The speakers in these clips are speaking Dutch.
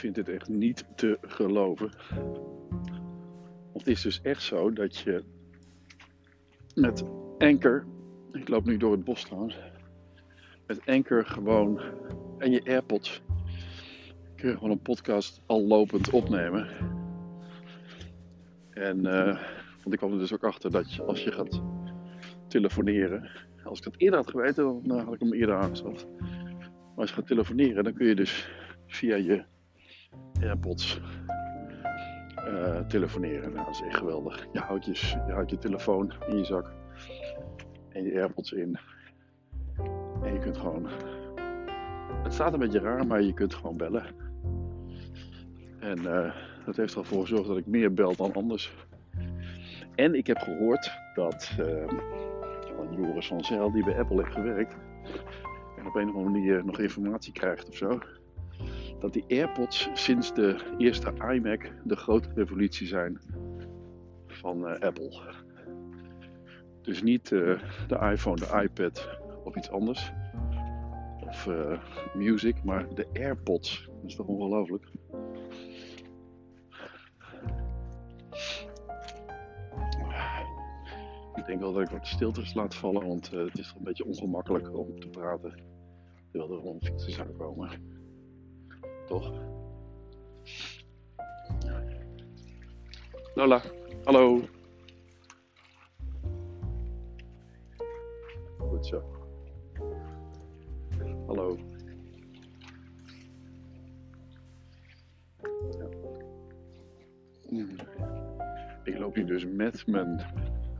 vind dit echt niet te geloven. Want het is dus echt zo dat je met Anchor, ik loop nu door het bos trouwens, met Anchor gewoon en je AirPods kun je gewoon een podcast al lopend opnemen. En uh, want ik kwam er dus ook achter dat je, als je gaat telefoneren, als ik dat eerder had geweten, dan had ik hem eerder aangesteld. Maar als je gaat telefoneren, dan kun je dus via je AirPods uh, telefoneren. Nou, dat is echt geweldig. Je houdt je, je je telefoon in je zak en je AirPods in. En je kunt gewoon. Het staat een beetje raar, maar je kunt gewoon bellen. En uh, dat heeft ervoor gezorgd dat ik meer bel dan anders. En ik heb gehoord dat van Joris van Zijl, die bij Apple heeft gewerkt, en op een of andere manier nog informatie krijgt of zo, dat die AirPods sinds de eerste iMac de grote revolutie zijn van uh, Apple. Dus niet uh, de iPhone, de iPad of iets anders. Of uh, music, maar de AirPods. Dat is toch ongelooflijk? Ik denk wel dat ik wat stiltes laat vallen, want het is toch een beetje ongemakkelijk om te praten. Terwijl er rond fietsen zou komen. Lola, hallo. Goed zo. Hallo. Ik loop hier dus met mijn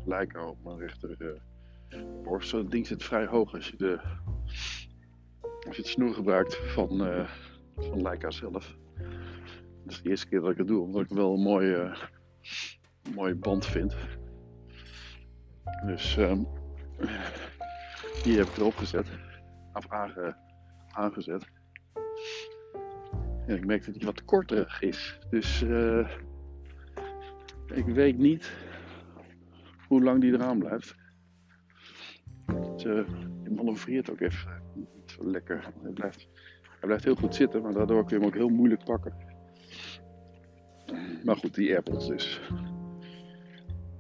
Leica op mijn rechter uh, borst. Ding zit vrij hoog als je, de, als je het snoer gebruikt van, uh, van Leica zelf. Dat is de eerste keer dat ik het doe, omdat ik wel een mooie, uh, mooie band vind. Dus um, die heb ik erop gezet. Of aange, aangezet. En ik merk dat die wat korter is. Dus uh, ik weet niet hoe lang die eraan blijft. Het, uh, manoeuvreert ook even niet zo lekker. Blijft, hij blijft heel goed zitten, maar daardoor kun je hem ook heel moeilijk pakken. Maar goed, die AirPods dus.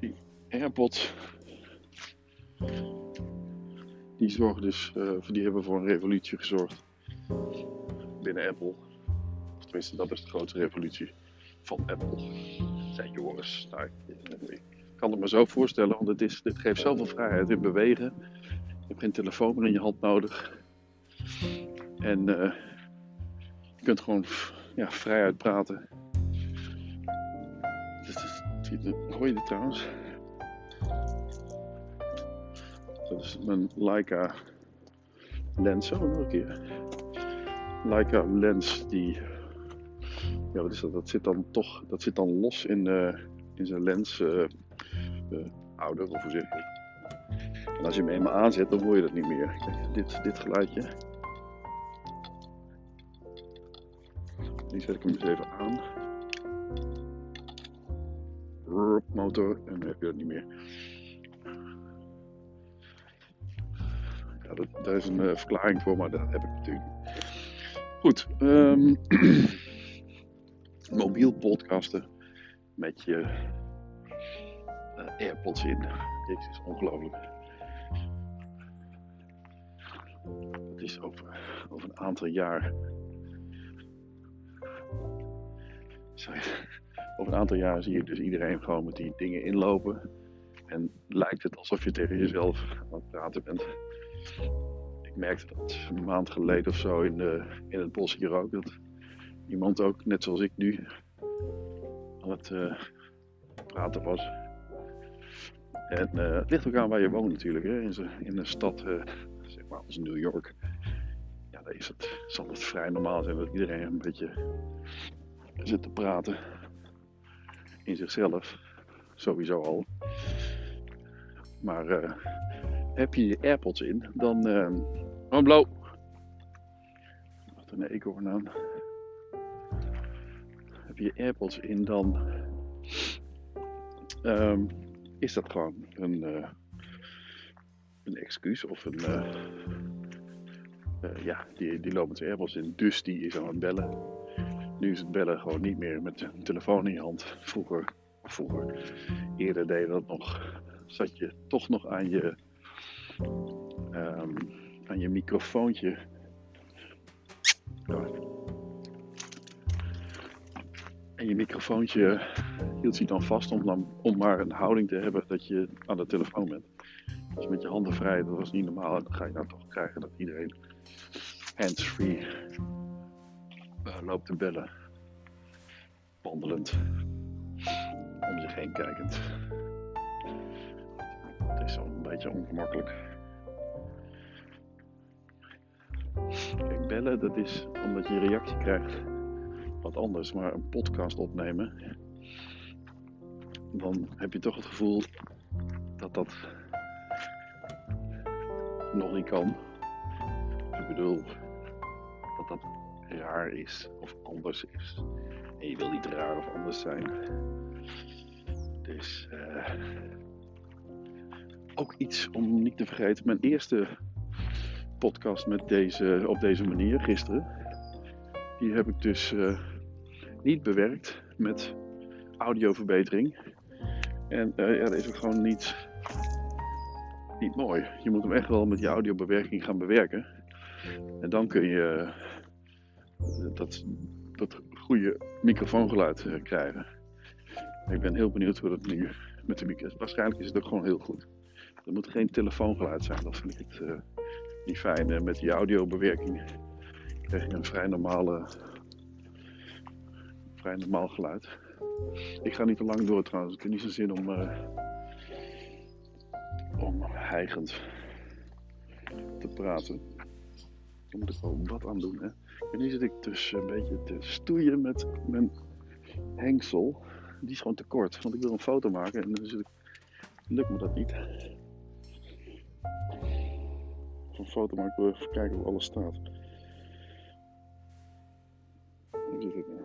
Die AirPods. Die zorgen dus, uh, die hebben voor een revolutie gezorgd. Binnen Apple. Of tenminste, dat is de grootste revolutie van Apple. Zei Joris. Nou, ik kan het me zo voorstellen, want het geeft zoveel vrijheid in bewegen. Je hebt geen telefoon meer in je hand nodig. En uh, je kunt gewoon ja, vrij uitpraten. Hoor je dit trouwens? Dat is mijn Leica lens. Zo, nog een keer. Leica lens die... Ja, wat is dat? Dat zit dan toch... Dat zit dan los in, uh, in zijn lens... Uh, ouder, of hoe zeg je En als je hem eenmaal aanzet, dan hoor je dat niet meer. Kijk, dit, dit geluidje. Die zet ik hem eens even aan. Rup, motor, en dan heb je dat niet meer. Ja, dat, daar is een uh, verklaring voor, maar dat heb ik natuurlijk niet. Goed, um, mobiel podcasten met je uh, AirPods in. Dit is ongelooflijk. Het is over, over een aantal jaar. Over een aantal jaar zie je dus iedereen gewoon met die dingen inlopen. En lijkt het alsof je tegen jezelf aan het praten bent. Ik merkte dat een maand geleden of zo in, de, in het bos hier ook. Dat iemand ook, net zoals ik nu, aan het uh, praten was. En uh, het ligt ook aan waar je woont natuurlijk. Hè. In, in een stad, uh, zeg maar als New York. Ja, daar is het, zal het vrij normaal zijn dat iedereen een beetje zit te praten. In zichzelf. Sowieso al. Maar uh, heb je je AirPods in, dan. Uh, oh, blauw. Wat een eekhoorn aan. Heb je je AirPods in, dan. Um, is dat gewoon een, uh, een excuus of een. Uh, uh, ja, die, die loopt met zijn AirPods in, dus die is aan het bellen. Nu is het bellen gewoon niet meer met een telefoon in je hand. Vroeger, vroeger, eerder deed dat nog. Zat je toch nog aan je, um, aan je microfoontje. En je microfoontje hield je dan vast om, dan, om maar een houding te hebben dat je aan de telefoon bent. Dus met je handen vrij, dat was niet normaal. Dan ga je nou toch krijgen dat iedereen hands-free loopt te bellen. Wandelend. Om zich heen kijkend. Het is zo'n beetje ongemakkelijk. Kijk, bellen, dat is omdat je een reactie krijgt. Wat anders, maar een podcast opnemen. Dan heb je toch het gevoel dat dat nog niet kan. Ik bedoel, raar is of anders is. En je wil niet raar of anders zijn. Dus uh, ook iets om niet te vergeten. Mijn eerste podcast met deze, op deze manier gisteren. Die heb ik dus uh, niet bewerkt met audioverbetering. En uh, ja, dat is ook gewoon niet, niet mooi. Je moet hem echt wel met je audiobewerking gaan bewerken. En dan kun je dat, dat goede microfoongeluid uh, krijgen. Ik ben heel benieuwd hoe dat nu met de microfoon Waarschijnlijk is het ook gewoon heel goed. Er moet geen telefoongeluid zijn, dat vind ik het uh, niet fijn. Uh, met die audiobewerking krijg je een vrij normale, vrij normaal geluid. Ik ga niet te lang door trouwens, ik heb niet zo'n zin om, om hijgend te praten. Daar moet ik wel wat aan doen. Hè? En nu zit ik dus een beetje te stoeien met mijn hengsel. Die is gewoon te kort, want ik wil een foto maken en dan zit ik, lukt me dat niet. Een foto maken, we even kijken hoe alles staat. Hoe zit nou?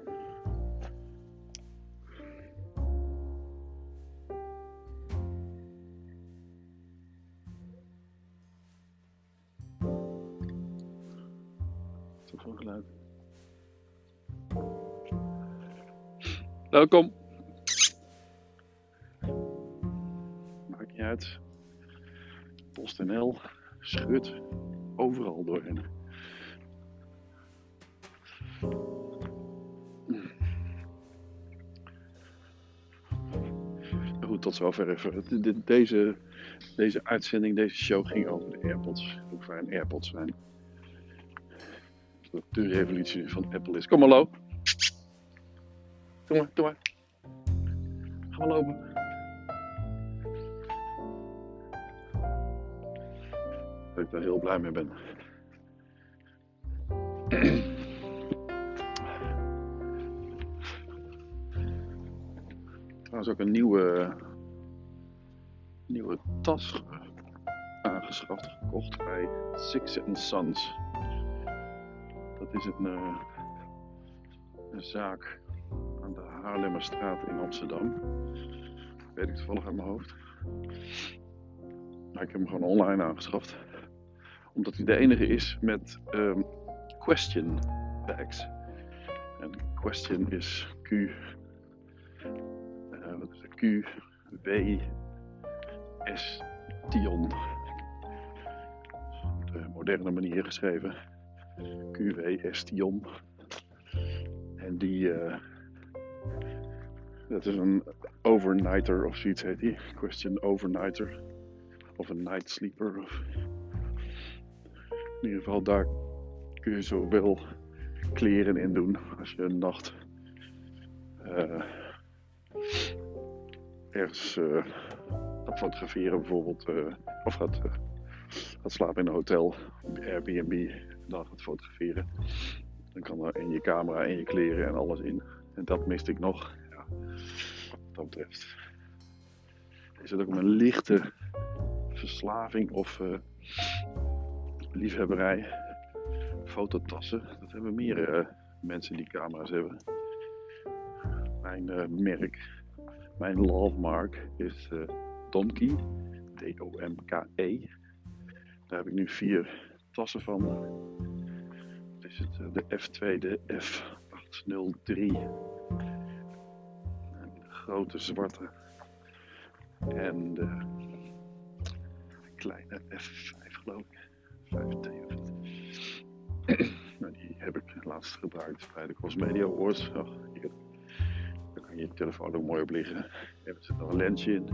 Welkom. Maakt niet uit. PostNL schudt overal doorheen. Goed, tot zover even. Deze, deze uitzending, deze show ging over de AirPods. Hoe fijn AirPods zijn de revolutie van Apple is. Kom maar, loop. Doe maar, doe maar. Ga maar lopen. Dat ik daar heel blij mee ben. Trouwens ook een nieuwe, nieuwe tas aangeschaft, gekocht bij Six Sons. Is een, een zaak aan de Haarlemmerstraat in Amsterdam. Weet ik toevallig uit mijn hoofd. Maar ik heb hem gewoon online aangeschaft. Omdat hij de enige is met um, question bags. En question is Q. Uh, wat is het? Q, W, S, Tion. De moderne manier geschreven. QW Estion. En die, uh, dat is een overnighter of zoiets heet die. Question overnighter. Of een night sleeper. Of... In ieder geval daar kun je zowel kleren in doen als je een nacht uh, ergens gaat fotograferen bijvoorbeeld. of gaat, gaat slapen in een hotel, Airbnb dan gaat fotograferen. Dan kan er in je camera en je kleren en alles in. En dat miste ik nog. Ja, wat dat betreft. Is het ook een lichte verslaving of uh, liefhebberij. Fototassen. Dat hebben meer uh, mensen die camera's hebben. Mijn uh, merk, mijn love mark is Donkey. D-O-M-K-E. Daar heb ik nu vier tassen van. Wat is het? De F2, de F8 803. En de grote zwarte. En de kleine F5 geloof ik. 5T of het. nou, die heb ik laatst gebruikt bij de Cosmedia Awards. Oh, hier. Daar kan je je telefoon ook mooi op liggen. Er zit nog een lensje in.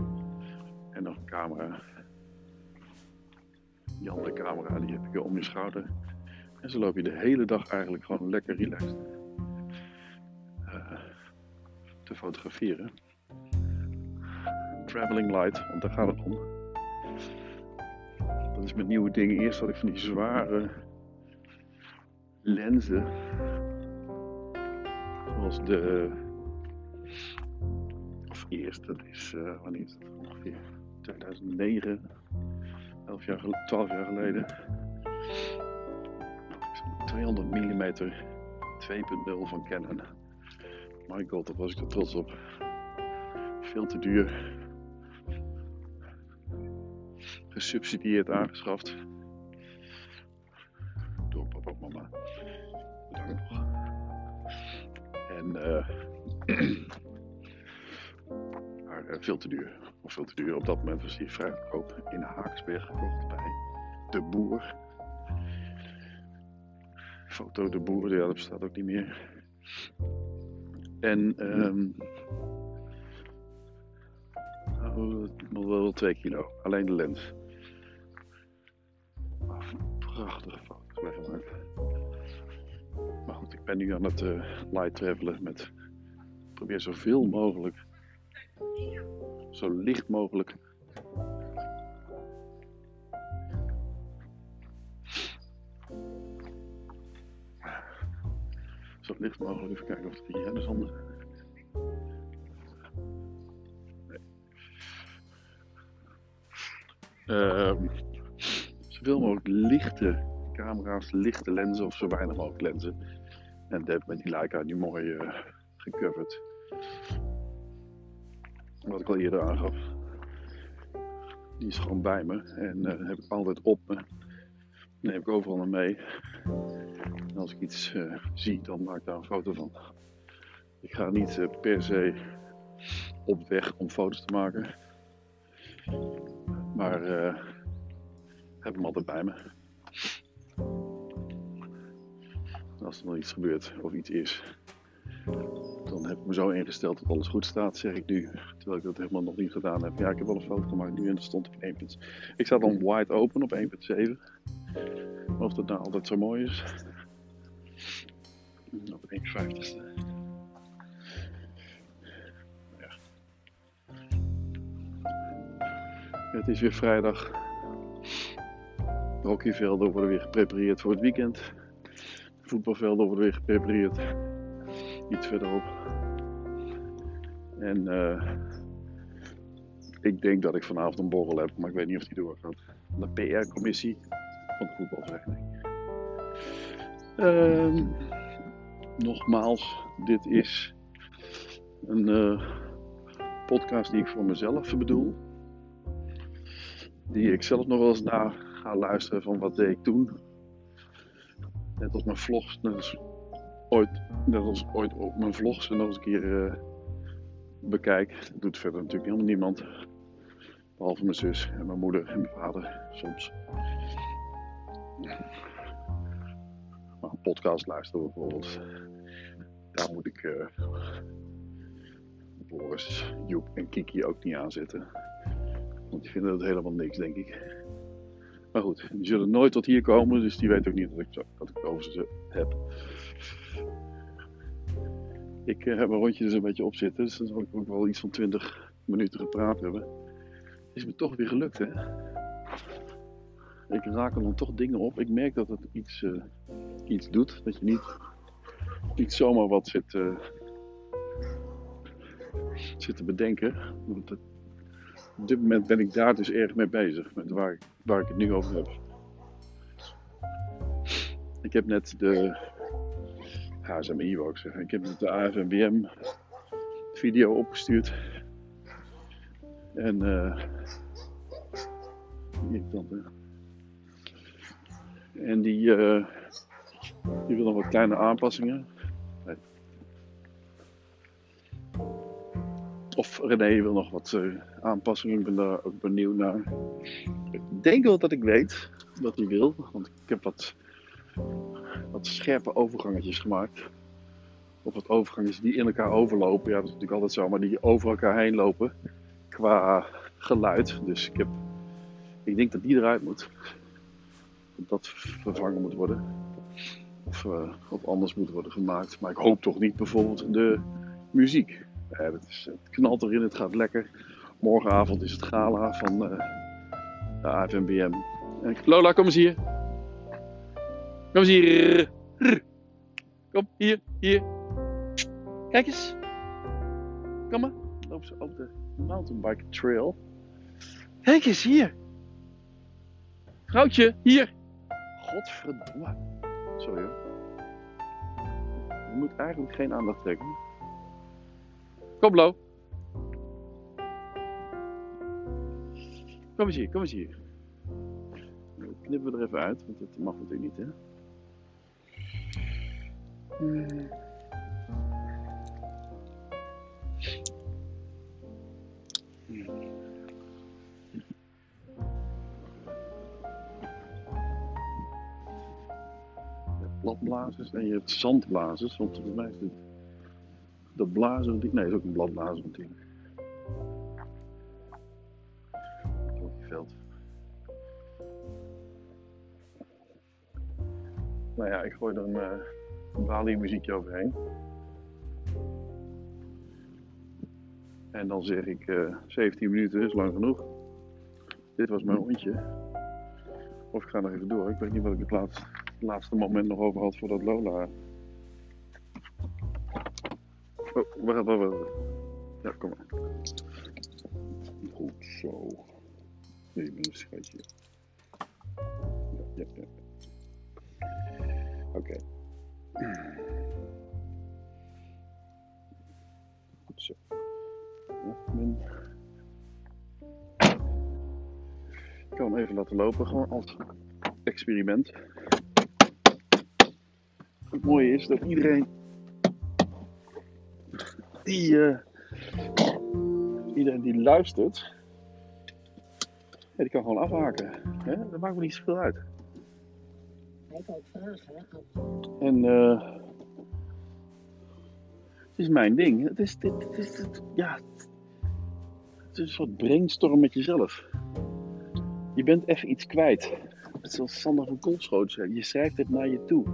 En nog een camera. Die andere camera die heb je om je schouder. En zo loop je de hele dag eigenlijk gewoon lekker relaxed uh, te fotograferen. Traveling light, want daar gaat het om. Dat is met nieuwe dingen. Eerst had ik van die zware lenzen. Zoals de. Of eerst, dat is. Uh, wanneer is dat? Ongeveer 2009. 11 jaar, 12 jaar geleden. 200 mm 2.0 van Canon. My god, daar was ik er trots op. Veel te duur. Gesubsidieerd aangeschaft. Door papa en mama. Bedankt nog. En uh, veel te duur. Of veel te duur. Op dat moment was hij vrij goedkoop in Haaksberg gekocht bij de boer. Foto de boer, ja, dat bestaat ook niet meer. En um, wel 2 kilo, alleen de lens. Oh, prachtige foto's bij gemaakt. Maar goed, ik ben nu aan het uh, light travelen met. Ik probeer zoveel mogelijk, zo licht mogelijk zo licht mogelijk. Even kijken of het hier de zon nee. uh, zoveel mogelijk lichte camera's, lichte lenzen of zo weinig mogelijk lenzen. En dat met die Leica nu mooi uh, gecoverd. Wat ik al eerder aangaf. Die is gewoon bij me en uh, heb ik altijd op me. Neem ik overal mee. En als ik iets uh, zie, dan maak ik daar een foto van. Ik ga niet uh, per se op weg om foto's te maken. Maar heb hem altijd bij me. Als er nog iets gebeurt of iets is, dan heb ik me zo ingesteld dat alles goed staat, zeg ik nu. Terwijl ik dat helemaal nog niet gedaan heb. Ja, ik heb wel een foto gemaakt nu en dat stond op 1. Ik sta dan wide open op 1.7. Of dat nou altijd zo mooi is. Op 1,50ste. Ja. Het is weer vrijdag. De hockeyvelden worden weer geprepareerd voor het weekend. De voetbalvelden worden weer geprepareerd. Iets verderop. En uh, ik denk dat ik vanavond een borrel heb, maar ik weet niet of die doorgaat. De PR-commissie van de voetbalvereniging. Uh, nogmaals, dit is een uh, podcast die ik voor mezelf bedoel. Die ik zelf nog wel eens na ga luisteren van wat deed ik toen. Net als mijn vlogs, ooit, net als ooit op mijn vlogs eens een keer uh, bekijk. Dat doet verder natuurlijk helemaal niemand. Behalve mijn zus en mijn moeder en mijn vader soms. Maar een podcast luisteren bijvoorbeeld. Daar moet ik uh, Boris, Joep en Kiki ook niet aanzetten. Want die vinden het helemaal niks, denk ik. Maar goed, die zullen nooit tot hier komen, dus die weten ook niet dat ik, dat ik over ze heb. Ik uh, heb mijn rondje dus een beetje op zitten, dus dan zal ik ook wel iets van 20 minuten gepraat hebben. Is me toch weer gelukt, hè? Ik raak er dan toch dingen op. Ik merk dat het iets, uh, iets doet. Dat je niet, niet zomaar wat zit, uh, zit te bedenken. Want op dit moment ben ik daar dus erg mee bezig. Met waar, waar ik het nu over heb. Ik heb net de HSMI wou ik zeggen. Ik heb de AFNBM video opgestuurd. En uh, die. En die, eh, die wil nog wat kleine aanpassingen. Of René wil nog wat eh, aanpassingen. Ik ben daar ook benieuwd naar. Ik denk wel dat ik weet wat hij wil. Want ik heb wat wat scherpe overgangetjes gemaakt. Of wat overgangetjes die in elkaar overlopen. Ja, dat is natuurlijk altijd zo. Maar die over elkaar heen lopen. Qua geluid. Dus ik, heb, ik denk dat die eruit moet. Dat dat vervangen moet worden. Of, uh, anders moet worden gemaakt. Maar ik hoop toch niet bijvoorbeeld de muziek. Het, is, het knalt erin, het gaat lekker. Morgenavond is het gala van uh, de AFMBM. Lola, kom eens hier. Kom eens hier. Kom, hier, hier. Kijk eens. Kom maar. Loop ze op de mountainbike trail. Kijk eens hier. Vrouwtje, hier. Godverdomme. Sorry hoor. Je moet eigenlijk geen aandacht trekken. Kom, Lo. Kom eens hier, kom eens hier. Knippen we er even uit, want dat mag natuurlijk niet, hè. Bladblazers en je hebt zandblazers, want voor mij is het de nee, dat is ook een bladblazer natuurlijk. veld. Nou ja, ik gooi er een, een Bali muziekje overheen. En dan zeg ik uh, eh, 17 minuten is lang genoeg. Dit was mijn hondje. Of ik ga nog even door. Ik weet niet wat ik het laatste, het laatste moment nog over had voordat Lola Oh, wacht, wacht, wacht. Ja, kom maar. Goed zo. Nee, mijn schatje. Ja, ja, ja. Oké. Ik kan hem even laten lopen, gewoon als experiment. Het mooie is dat iedereen die, uh, iedereen die luistert, ja, die kan gewoon afhaken. Hè? Dat maakt me niet zoveel uit. En uh, het is mijn ding. Het is, dit, het is, het, ja, het is een soort brainstorm met jezelf. Je bent even iets kwijt. Zoals Sander van Koolschoot zegt. Je schrijft het naar je toe.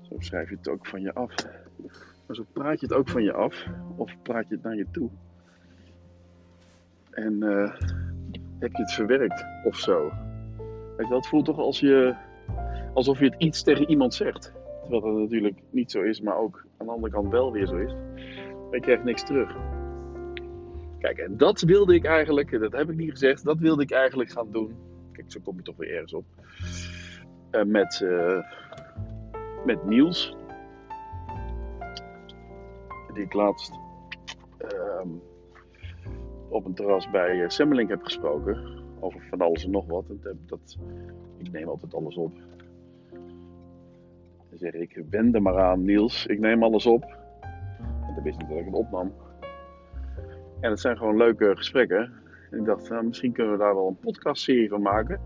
Zo schrijf je het ook van je af. Maar zo praat je het ook van je af, of praat je het naar je toe. En uh, heb je het verwerkt of zo. Het voelt toch als je, alsof je het iets tegen iemand zegt. Terwijl dat natuurlijk niet zo is, maar ook aan de andere kant wel weer zo is. Maar je krijgt niks terug. Kijk, en dat wilde ik eigenlijk, dat heb ik niet gezegd, dat wilde ik eigenlijk gaan doen. Kijk, zo kom je toch weer ergens op. Uh, met, uh, met Niels die ik laatst ehm, op een terras bij uh, Semmelink heb gesproken. Over van alles en nog wat. En dat, ik neem altijd alles op. Dan zeg ik, wend er maar aan Niels, ik neem alles op. En dan wist niet dat ik het opnam. En het zijn gewoon leuke gesprekken. En ik dacht, nou, misschien kunnen we daar wel een podcastserie van maken.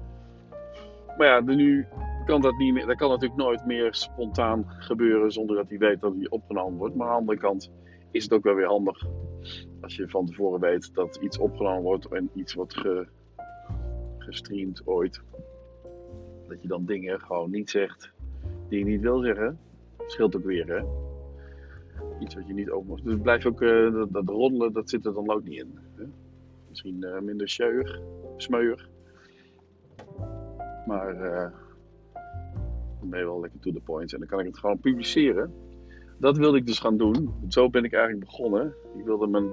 Maar ja, nu kan dat niet meer. Dat kan natuurlijk nooit meer spontaan gebeuren zonder dat hij weet dat hij opgenomen wordt. Maar aan de andere kant is het ook wel weer handig als je van tevoren weet dat iets opgenomen wordt en iets wordt ge, gestreamd ooit. Dat je dan dingen gewoon niet zegt die je niet wil zeggen. Scheelt ook weer, hè? Iets wat je niet ook mag. Dus blijft ook, uh, dat, dat, dat zit er dan ook niet in. Hè? Misschien uh, minder scheurig, smeuig. Maar uh, dan ben je wel lekker to the point. En dan kan ik het gewoon publiceren. Dat wilde ik dus gaan doen. Zo ben ik eigenlijk begonnen. Ik wilde mijn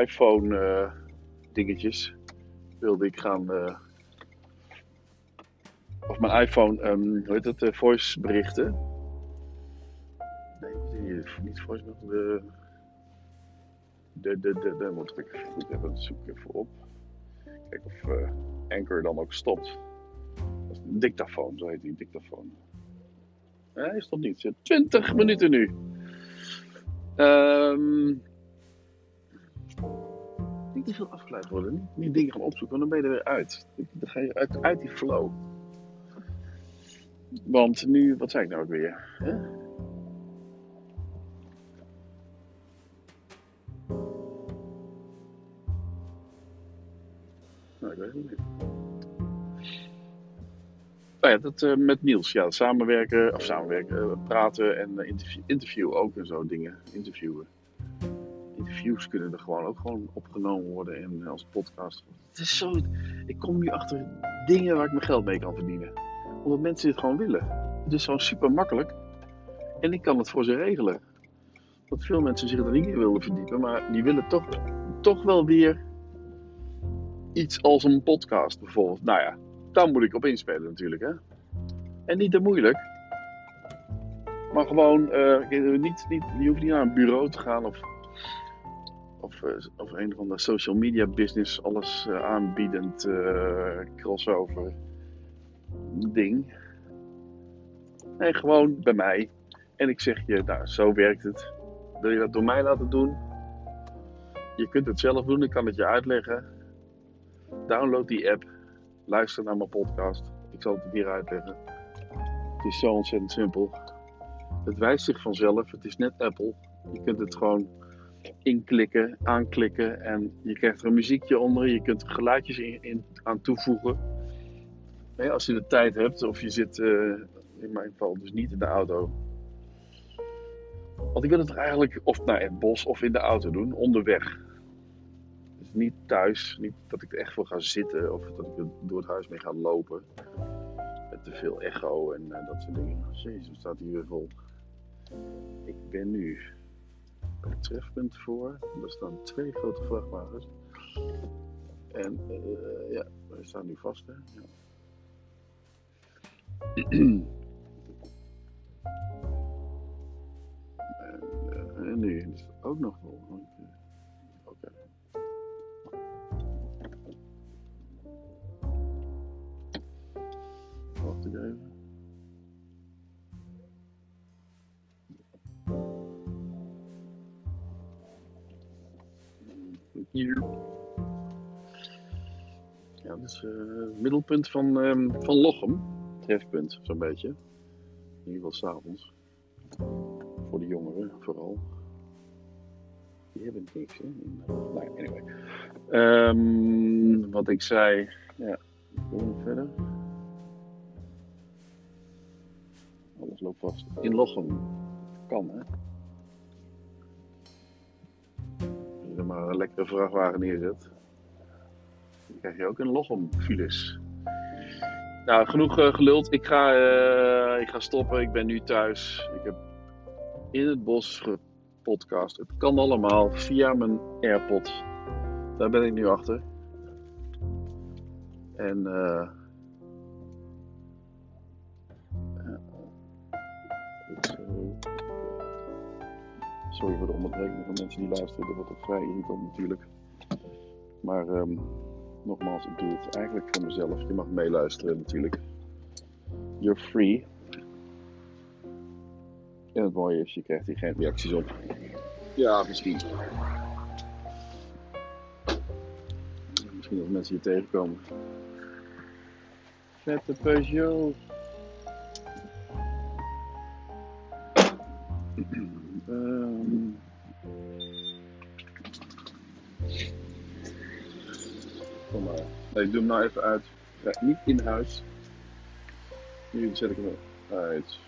iPhone dingetjes wilde ik gaan. Of mijn iPhone, um, hoe heet het, uh, voice berichten. Nee, niet voice berichten. De, de, de, moet ik goed even zoeken even op. Kijken of uh, Anchor dan ook stopt. Dat is een dictafoon, zo heet die dictafoon. Nee, is toch niet. 20 minuten nu. Um, niet te veel afgeleid worden. Niet dingen gaan opzoeken, want dan ben je er weer uit. Dan ga je uit, uit die flow. Want nu, wat zei ik nou ook weer? Nou, ik weet het niet. Nou ja, dat eh, met Niels, ja, samenwerken, of samenwerken, eh, praten en uh, interview, interview ook en zo dingen, interviewen. Interviews kunnen er gewoon ook gewoon opgenomen worden en als podcast. Het is zo, ik kom nu achter dingen waar ik mijn geld mee kan verdienen. Omdat mensen dit gewoon willen. Het is gewoon super makkelijk. En ik kan het voor ze regelen. Dat veel mensen zich er niet in willen verdiepen, maar die willen toch, toch wel weer iets als een podcast bijvoorbeeld. Nou ja, daar moet ik op inspelen natuurlijk. Hè? En niet te moeilijk. Maar gewoon, uh, niet, niet, je hoeft niet naar een bureau te gaan of, of, uh, of een van de social media business, alles uh, aanbiedend crossover ding. Nee, gewoon bij mij. En ik zeg je, nou, zo werkt het. Wil je dat door mij laten doen? Je kunt het zelf doen, ik kan het je uitleggen. Download die app luister naar mijn podcast. Ik zal het hier uitleggen. Het is zo ontzettend simpel. Het wijst zich vanzelf. Het is net Apple. Je kunt het gewoon inklikken, aanklikken en je krijgt er een muziekje onder. Je kunt er geluidjes in aan toevoegen. Als je de tijd hebt of je zit, uh, in mijn geval dus niet in de auto. Want ik wil het eigenlijk of naar het bos of in de auto doen, onderweg niet thuis. Niet dat ik er echt voor ga zitten of dat ik er door het huis mee ga lopen. Met te veel echo en uh, dat soort dingen. Jezus, staat hier weer vol. Ik ben nu bij het trefpunt voor. Er staan twee grote vrachtwagens. En uh, ja, we staan nu vast. Hè? Ja. En, uh, en nu is het ook nog vol. te Hier. Ja, dat is uh, het middelpunt van, um, van Lochem. Trefpunt, zo'n beetje. In ieder geval s'avonds. Voor de jongeren vooral. Die hebben niks, hè? Nou, anyway. Um, wat ik zei. Ja, we verder. Alles loopt vast. In Lochem. Kan, hè? Als je er maar een lekkere vrachtwagen neerzet. Dan krijg je ook een Lochem files. Nou, genoeg uh, geluld. Ik ga, uh, ik ga stoppen. Ik ben nu thuis. Ik heb in het bos gepodcast. Het kan allemaal via mijn AirPod. Daar ben ik nu achter. En uh, Sorry voor de onderbreking van mensen die luisteren. Dat wordt ook vrij irritant natuurlijk. Maar um, nogmaals, ik doe het eigenlijk voor mezelf. Je mag meeluisteren natuurlijk. You're free. En het mooie is, je krijgt hier geen reacties op. Ja, misschien. Misschien als mensen hier tegenkomen. Vette Peugeot. Ik doe hem nou even uit. Niet in huis. Nu zet ik hem uit.